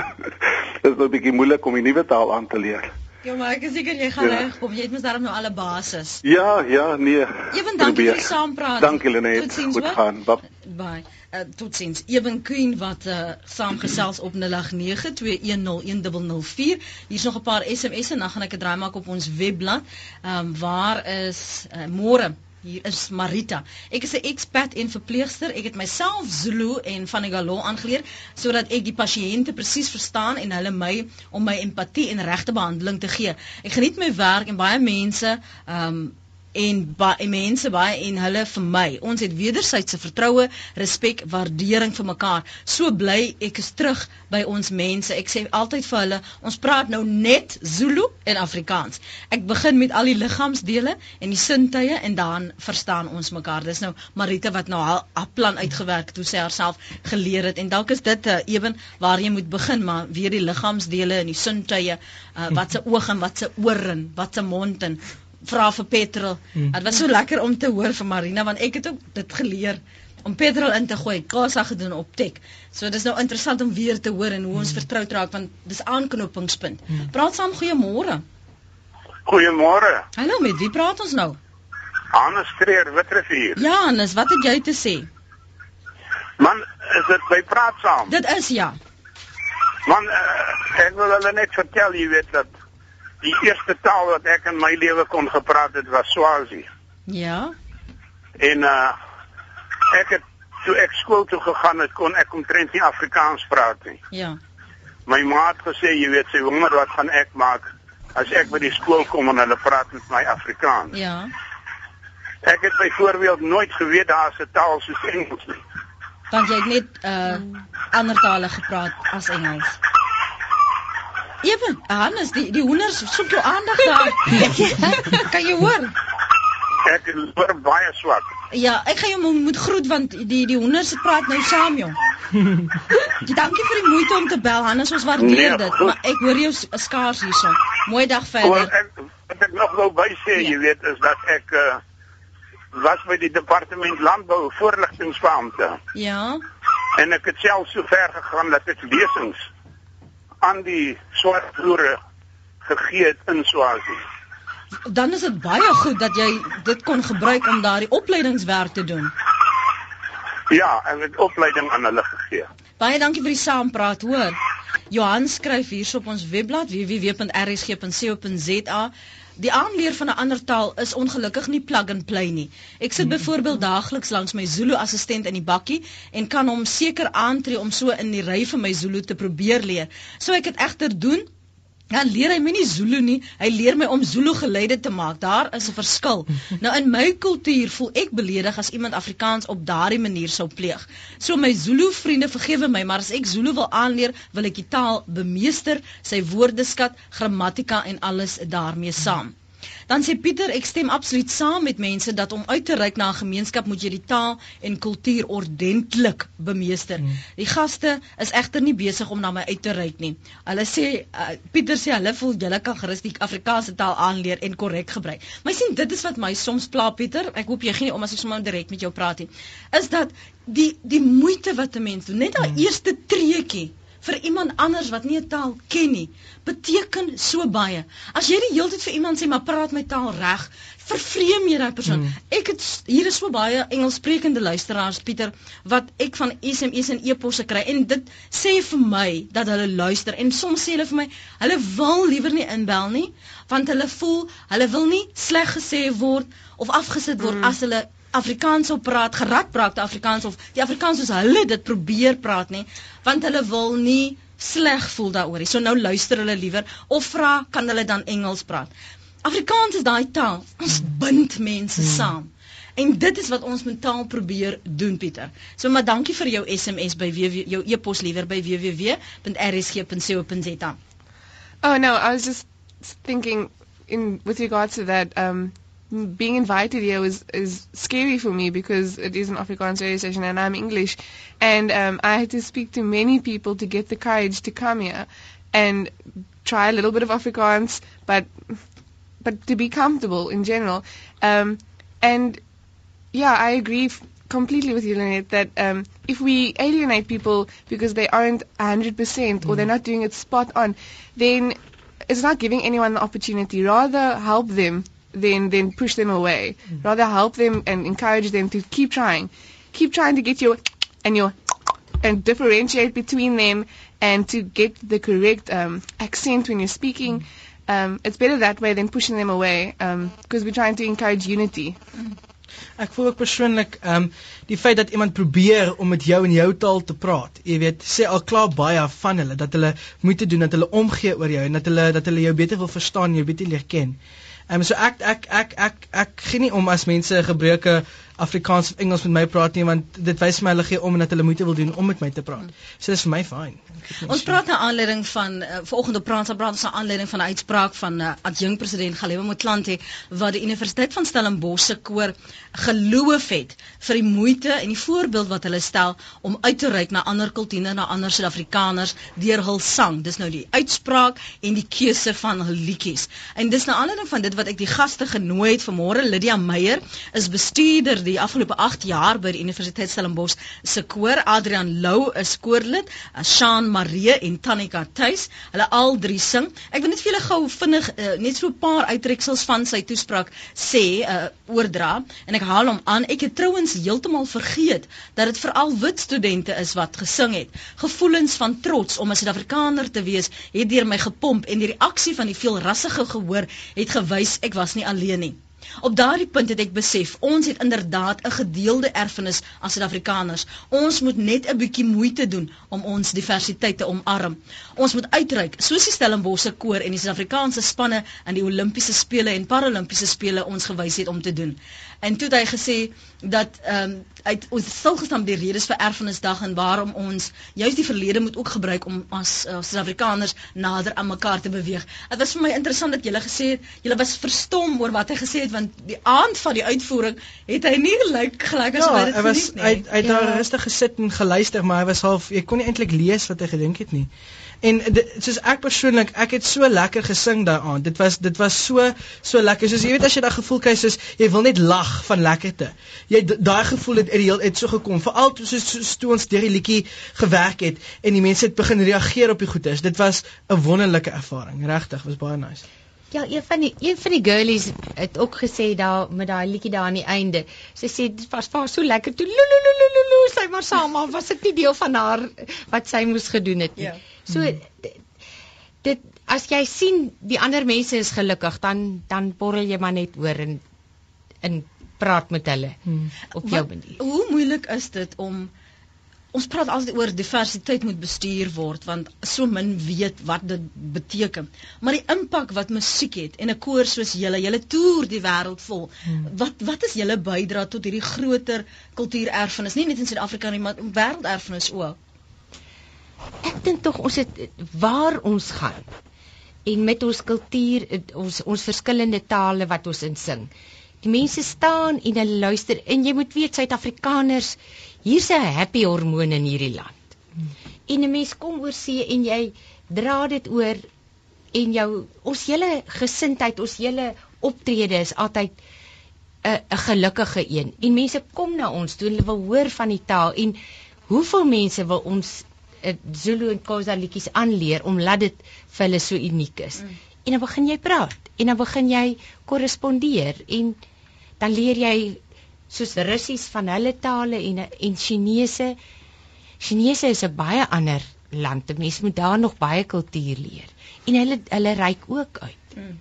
*laughs* dit is nou bietjie moeilik om die nuwe taal aan te leer. Ja, maar ek is seker jy gaan ja. reg kom. Jy het mos daarom nou alle basis. Ja, ja, nee. Ewen dankie vir saam praat. Dankie Lenet. Goed gaan. Bye. Uh, totsiens. Ewen Queen wat uh, saamgesels op 0892101004. Hier's nog 'n paar SMS'e en dan gaan ek 'n draai maak op ons webblad. Ehm um, waar is uh, môre Hier is Marita. Ek is 'n expat en verpleegster. Ek het myself Zulu en van die Galo aangeleer sodat ek die pasiënte presies verstaan en hulle my om my empatie en regte behandeling te gee. Ek geniet my werk en baie mense ehm um, en baie mense baie en hulle vir my. Ons het wederwysige vertroue, respek, waardering vir mekaar. So bly ek is terug by ons mense. Ek sê altyd vir hulle, ons praat nou net Zulu en Afrikaans. Ek begin met al die liggaamsdele en die sintuie en dan verstaan ons mekaar. Dis nou Marita wat nou haar, haar plan uitgewerk het hoe sy haarself geleer het en dalk is dit 'n uh, ewen waar jy moet begin, maar weer die liggaamsdele en die sintuie, uh, wat se oog en wat se oor en wat se mond en vra vir petrol. Hmm. Dit was so lekker om te hoor van Marina want ek het ook dit geleer om petrol in te gooi. Kasa gedoen op tek. So dis nou interessant om weer te hoor en hoe ons hmm. vertroud raak want dis aanknopingspunt. Hmm. Praat saam goeiemôre. Goeiemôre. Hallo, met wie praat ons nou? Hannes Streer, Witrifuur. Ja, Hannes, wat het jy te sê? Man, is dit by praat saam? Dit is ja. Man, uh, ek wil hulle net vertel, jy weet dat die eerste taal wat ek in my lewe kon gepraat het was Swazi. Ja. En uh ek het toe ek skool toe gegaan het kon ek omtrent nie Afrikaans praat nie. Ja. My ma het gesê jy weet sy wonder wat gaan ek maak as ek by die skool kom en hulle praat met my Afrikaans. Ja. Ek het byvoorbeeld nooit geweet daar's 'n taal soos Engels nie. Want jy het net uh ander tale gepraat as Engels. Ewen, Hannes, die die hoenders soek jou aandag daar. *laughs* kan jy hoor? Ek hoor baie swak. Ja, ek gaan jou moet groet want die die hoenders praat nou saam jong. *laughs* Dankie vir die moeite om te bel Hannes, ons waardeer nee, dit, maar ek hoor jou skaars hierso. Mooi dag verder. Ek, wat ek nog wou by sê, ja. jy weet, is dat ek uh, was by die departement landbou voorligtingbeampte. Ja. En ek het self so ver gegaan dat ek lesings aan die swart boere gegee het in Swazi. Dan is dit baie goed dat jy dit kon gebruik om daardie opleidingswerk te doen. Ja, en met opleiding aan hulle gegee. Baie dankie vir die saampraat, hoor. Johan skryf hierso op ons webblad www.rsg.co.za Die aanleer van 'n ander taal is ongelukkig nie plug and play nie. Ek sit byvoorbeeld daagliks langs my Zulu assistent in die bakkie en kan hom seker aantree om so in die ry van my Zulu te probeer leer. So ek het egter doen Dan leer hy my nie Zulu nie. Hy leer my om Zulu geluide te maak. Daar is 'n verskil. *laughs* Nou in my kultuur voel ek beledig as iemand Afrikaans op daardie manier sou pleeg. So my Zulu vriende vergewe my, maar as ek Zulu wil aanleer, wil ek die taal bemeester, sy woordeskat, grammatika en alles daarmee saam. Dan sê Pieter, ek stem absoluut saam met mense dat om uit te reik na 'n gemeenskap moet jy die taal en kultuur ordentlik bemeester. Hmm. Die gaste is egter nie besig om na my uit te reik nie. Hulle sê uh, Pieter sê hulle voel julle kan gerus die Afrikaanse taal aanleer en korrek gebruik. Maar sien, dit is wat my soms pla Pieter. Ek hoop jy gee nie om as ek sommer direk met jou praat nie. Is dat die die moeite wat 'n mens doen, net daai hmm. eerste treetjie vir iemand anders wat nie 'n taal ken nie, beteken so baie. As jy die hele tyd vir iemand sê maar praat my taal reg, vervreem jy daai persoon. Hmm. Ek het hier is so baie Engelssprekende luisteraars Pieter wat ek van SMS en e-posse kry en dit sê vir my dat hulle luister en soms sê hulle vir my hulle wil liewer nie inbel nie want hulle voel hulle wil nie sleg gesê word of afgesit word hmm. as hulle Afrikaans op praat, geradbraakte Afrikaans of die Afrikaans soos hulle dit probeer praat nie, want hulle wil nie sleg voel daaroor nie. So nou luister hulle liewer of vra kan hulle dan Engels praat. Afrikaans is daai taal. Ons bind mense hmm. saam. En dit is wat ons met taal probeer doen Pieter. So maar dankie vir jou SMS by www jou e-pos liewer by www.rsg.co.za. Oh no, I was just thinking in with regards to that, um, being invited here was is scary for me because it is an Afrikaans radio station and I'm English, and um, I had to speak to many people to get the courage to come here and try a little bit of Afrikaans, but but to be comfortable in general. Um, and yeah, I agree f- completely with you, Lynette, that um, if we alienate people because they aren't 100% or they're not doing it spot on, then it's not giving anyone the opportunity. Rather help them than than push them away. Rather help them and encourage them to keep trying, keep trying to get your and your and differentiate between them and to get the correct um, accent when you're speaking. Um, it's better that way than pushing them away because we're trying to encourage unity. Ek voel ook persoonlik ehm um, die feit dat iemand probeer om met jou in jou taal te praat. Jy weet, sê al klaar baie van hulle dat hulle moeite doen dat hulle omgee oor jou en dat hulle dat hulle jou beter wil verstaan, jou beter leer ken. Ehm um, so ek ek ek ek ek gee nie om as mense gebruike Afrikaans of Engels met my praat nie want dit wys my hulle gee om en dat hulle moeite wil doen om met my te praat. So dis vir my fyn. Ons praat na aanleiding van uh, vanoggend op praat praat ons na aanleiding van 'n uitspraak van uh, adjunk president Galewe Motlanthe wat die Universiteit van Stellenbosch se koor geloof het vir die moeite en die voorbeeld wat hulle stel om uit te reik na ander kulture na ander Suid-Afrikaners deur hul sang. Dis nou die uitspraak en die keuse van hul liedjies. En dis na aanleiding van dit wat ek die gaste genooi het vanmôre Lydia Meyer is bestuurder die afgelope 8 jaar by die Universiteit Stellenbosch se koor. Adrian Lou is koorlid, Shaan Marie en Tanika Tuis. Hulle al drie sing. Ek wil net vir julle gou vinnig uh, net so 'n paar uittreksels van sy toespraak sê uh, oordra en ek haal hom aan. Ek het trouens heeltemal vergeet dat dit veral wit studente is wat gesing het. Gevoelens van trots om 'n Suid-Afrikaner te wees het deur my gepomp en die reaksie van die veelrassige gehoor het gewys ek was nie alleen nie. Op daardie punt het ek besef ons het inderdaad 'n gedeelde erfenis as Suid-Afrikaners. Ons moet net 'n bietjie moeite doen om ons diversiteit te omarm. Ons moet uitreik soos die Stellenbosse koor en die Suid-Afrikaanse spanne aan die Olimpiese spele en Paralimpiese spele ons gewys het om te doen. En toe het hy gesê dat ehm um, uit ons stilgestaan by die redes vir erfenisdag en waarom ons juis die verlede moet ook gebruik om as uh, Suid-Afrikaners nader aan mekaar te beweeg. Dit was vir my interessant dat julle gesê het julle was verstom oor wat hy gesê het want die aand van die uitvoering het hy nie gelyk gelyk as ja, wat dit was geniet nie. hy hy het Ja. daar rustig gesit en geluister, maar hy was half jy kon nie eintlik lees wat hy gedink het nie. En dit soos ek persoonlik, ek het so lekker gesing daai aand. Dit was dit was so so lekker. Soos jy weet as jy daai gevoel kry soos jy wil net lag van lekkerte. Jy daai gevoel het heel het so gekom. Veral toe soos, soos toe ons deur die liedjie gewerk het en die mense het begin reageer op die goedes. Dit was 'n wonderlike ervaring. Regtig, was baie nice. Ja, een van die een van die girlies het ook gesê daar met daai liedjie daar aan die einde. Sy sê dit was vir haar so lekker toe lululululu sy maar saam maar was dit nie deel van haar wat sy moes gedoen het nie. Ja. So dit, dit as jy sien die ander mense is gelukkig dan dan borrel jy maar net oor en in praat met hulle Hmm. op jou Wat- manier. Hoe moeilik is dit om ons praat altyd oor diversiteit moet bestuur word want so min weet wat dit beteken. Maar die impak wat musiek het en 'n koor soos julle, julle toer die wêreld vol. Hmm. Wat wat is julle bydrae tot hierdie groter kultuurerfenis, nie net in Suid-Afrika nie, maar wêrelderfenis ook? Ek dink tog ons het waar ons gaan en met ons kultuur ons ons verskillende tale wat ons insing. Die mense staan en hulle luister en jy moet weet Suid-Afrikaners hier's 'n happy hormoon in hierdie land. En 'n mens kom oor see en jy dra dit oor en jou ons hele gesindheid, ons hele optrede is altyd 'n 'n gelukkige een. En mense kom na ons toe en hulle wil hoor van die taal en hoeveel mense wil ons Zulu en Xhosa liedjies aanleer omdat dit vir hulle so uniek is. Mm. En dan begin jy praat en dan begin jy korrespondeer en dan leer jy soos Russies van hulle tale en en Chinese Chinese is 'n baie ander land. 'n Mens moet daar nog baie kultuur leer. En hulle hulle reik ook uit. Mm.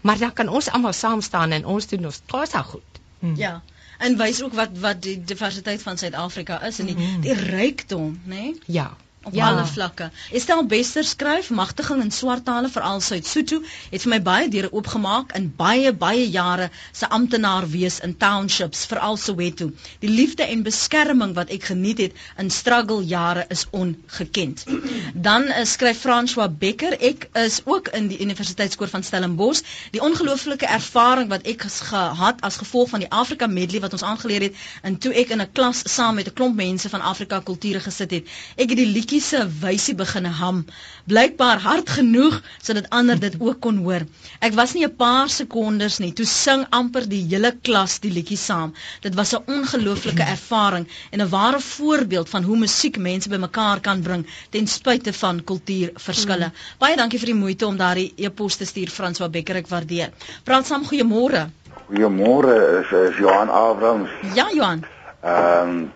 Maar dan kan ons almal saam staan en ons doen ons Xhosa goed. Hmm. Ja. En wys ook wat wat die diversiteit van Suid-Afrika is en die Mhm. die rykdom, né? Nee? Ja. Op Ja. alle vlakke. Estelle Bester skryf magtiging in swart tale veral Suid-Sotho het vir my baie deure oopgemaak in baie baie jare se amptenaar wees in townships veral Soweto. Die liefde en beskerming wat ek geniet het in struggle jare is ongekend. *clears throat* Dan uh, skryf François Becker, ek is ook in die Universiteitskoor van Stellenbosch. Die ongelooflike ervaring wat ek gehad as gevolg van die Afrika medley wat ons aangeleer het en toe ek in 'n klas saam met 'n klomp mense van Afrika kulture gesit het. Ek het die liedjie se wysie begin ham. Blykbaar hard genoeg sodat ander dit ook kon hoor. Ek was nie 'n paar sekondes nie, toe sing amper die hele klas die liedjie saam. Dit was 'n ongelooflike ervaring en 'n ware voorbeeld van hoe musiek mense bymekaar kan bring ten spyte van kultuurverskille. Mm. Baie dankie vir die moeite om daardie e-pos te stuur François Becker, ek waardeer. Praat saam goeiemôre. Goeiemôre, is, is Johan Abrams. Ja, Johan. Ehm um,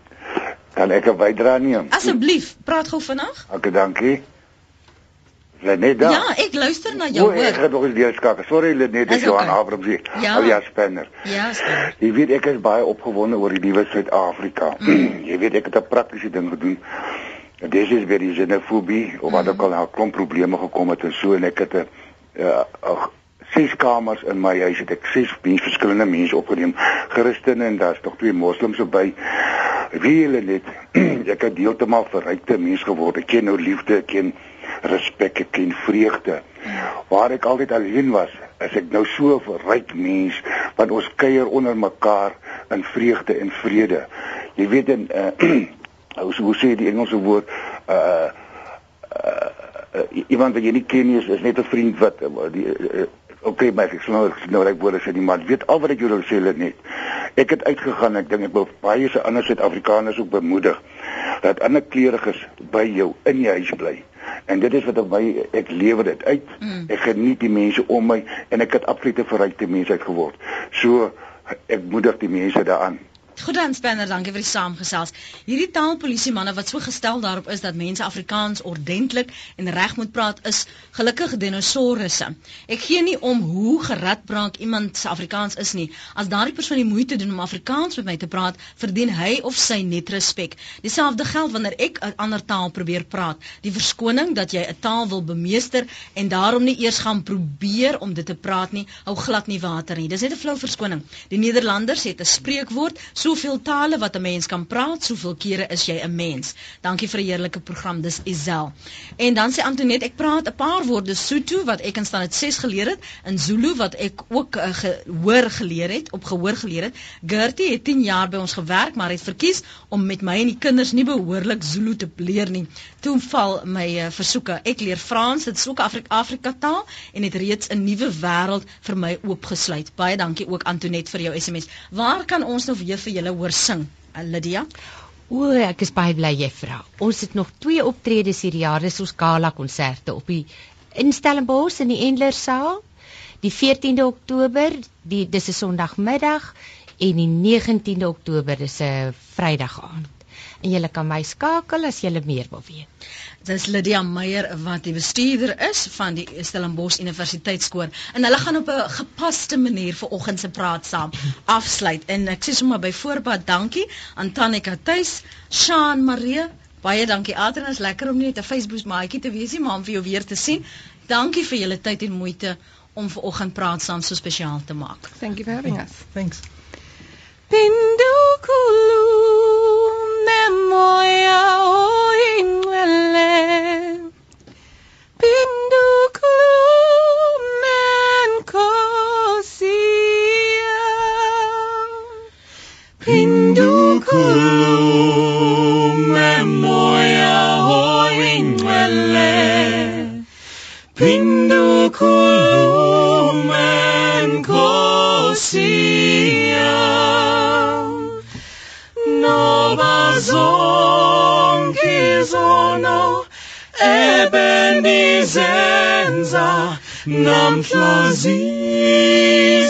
kan ek 'n bydra neem? Asseblief, praat gou vinnig. Okay, dankie. Lenet daar. Ja, ek luister na jou O, ek het nog eens deurskakel. Sorry Lenet, Is dis Johan okay. Abrams hier. Ja. Alias Spanner. Ja, spanner. Jy weet ek is baie opgewonde oor die nuwe Suid-Afrika. Mm. *clears throat* jy weet ek het 'n praktiese ding gedoen. En dis is weer die xenofobie of wat Mm. ook al nou klomp probleme gekom het en so en ek het 'n uh, ses kamers in my huis het ek ses mense verskillende mense opgeneem. Christene en daar's nog twee moslems by. Wie hulle net *clears throat* ek het heeltemal verrykte mens geword. Ek ken nou liefde, ek ken respek, ek ken vreugde. Waar ek altyd alleen was, is ek nou so 'n verryk mens want ons kuier onder mekaar in vreugde en vrede. Jy weet en uh, *clears throat* hoe hoe sê die Engelse woord uh uh, uh, iemand wat jy nie ken nie is, is net 'n vriend wat uh, die uh, okay maar ek sal nou ek sal nou reg woorde sê nie maar weet al wat ek wil sê dit net ek het uitgegaan ek dink ek wil baie se ander Suid-Afrikaners ook bemoedig dat ander kleuriges by jou in die huis bly. En dit is wat op my ek lewer dit uit. Mm. ek geniet die mense om my en ek het absolute verrykte mens uit geword. So ek moedig die mense daaraan Goed dan Spanner, dankie vir die saamgesels. Hierdie taalpolisie manne wat so gestel daarop is dat mense Afrikaans ordentlik en reg moet praat is gelukkig dinosourusse. Ek gee nie om hoe geradbraak iemand se Afrikaans is nie. As daardie persoon die moeite doen om Afrikaans met my te praat, verdien hy of sy net respek. Dieselfde geld wanneer ek 'n ander taal probeer praat. Die verskoning dat jy 'n taal wil bemeester en daarom nie eers gaan probeer om dit te praat nie, hou glad nie water nie. Dis net 'n flou verskoning. Die Nederlanders het 'n spreekwoord, soveel tale wat 'n mens kan praat, soveel kere is jy 'n mens. Dankie vir 'n heerlike program. Dis Isel. En dan sê Antoinette, ek praat 'n paar woorde Sotho wat ek in standaard 6 geleer het, in Zulu wat ek ook uh, gehoor geleer het, op gehoor geleer het. Gertie het 10 jaar by ons gewerk, maar het verkies om met my en die kinders nie behoorlik Zulu te leer nie. Toe val my uh, versoeke. Ek leer Frans, dit is ook Afrika Afrika taal en het reeds 'n nuwe wêreld vir my oopgesluit. Baie dankie ook Antoinette vir jou SMS. Waar kan ons nou weer vir julle hoor sing? Uh, Lydia? O, ek is baie bly jy vra. Ons het nog twee optredes hierdie jaar, dis ons gala konserte op die in Stellenbosch in die Endler saal. Die 14de Oktober, die dis 'n Sondagmiddag en die 19de Oktober dis 'n Vrydag aand. En jy kan my skakel as jy meer wil weet. Dis Lydia Meyer wat die bestuurder is van die Stellenbosch Universiteitskoor en hulle gaan op 'n gepaste manier vir oggend se praat saam afsluit. En ek sê sommer by voorbaat dankie aan Tanika Tuis, Shaan Marie, baie dankie Adrian, is lekker om net 'n Facebook maatjie te wees nie, maar om vir jou weer te sien. Dankie vir julle tyd en moeite om ver oggend praat saam so spesiaal te maak. Thank you for having us. Thanks. Pindukulu memoya ebenizenza namhla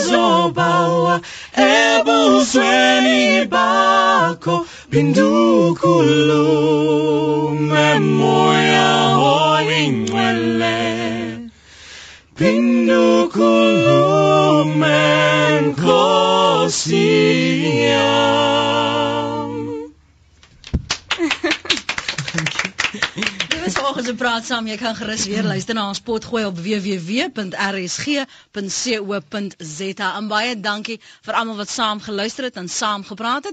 zizobawa ebusweni bakho pindukulume moya oyingcwele pindukulume nkosi yam Vanoggend se praat saam. Jy kan gerus weer luister na ons potgooi op www.rsg.co.za. En baie dankie vir almal wat saam geluister het en saam gepraat het.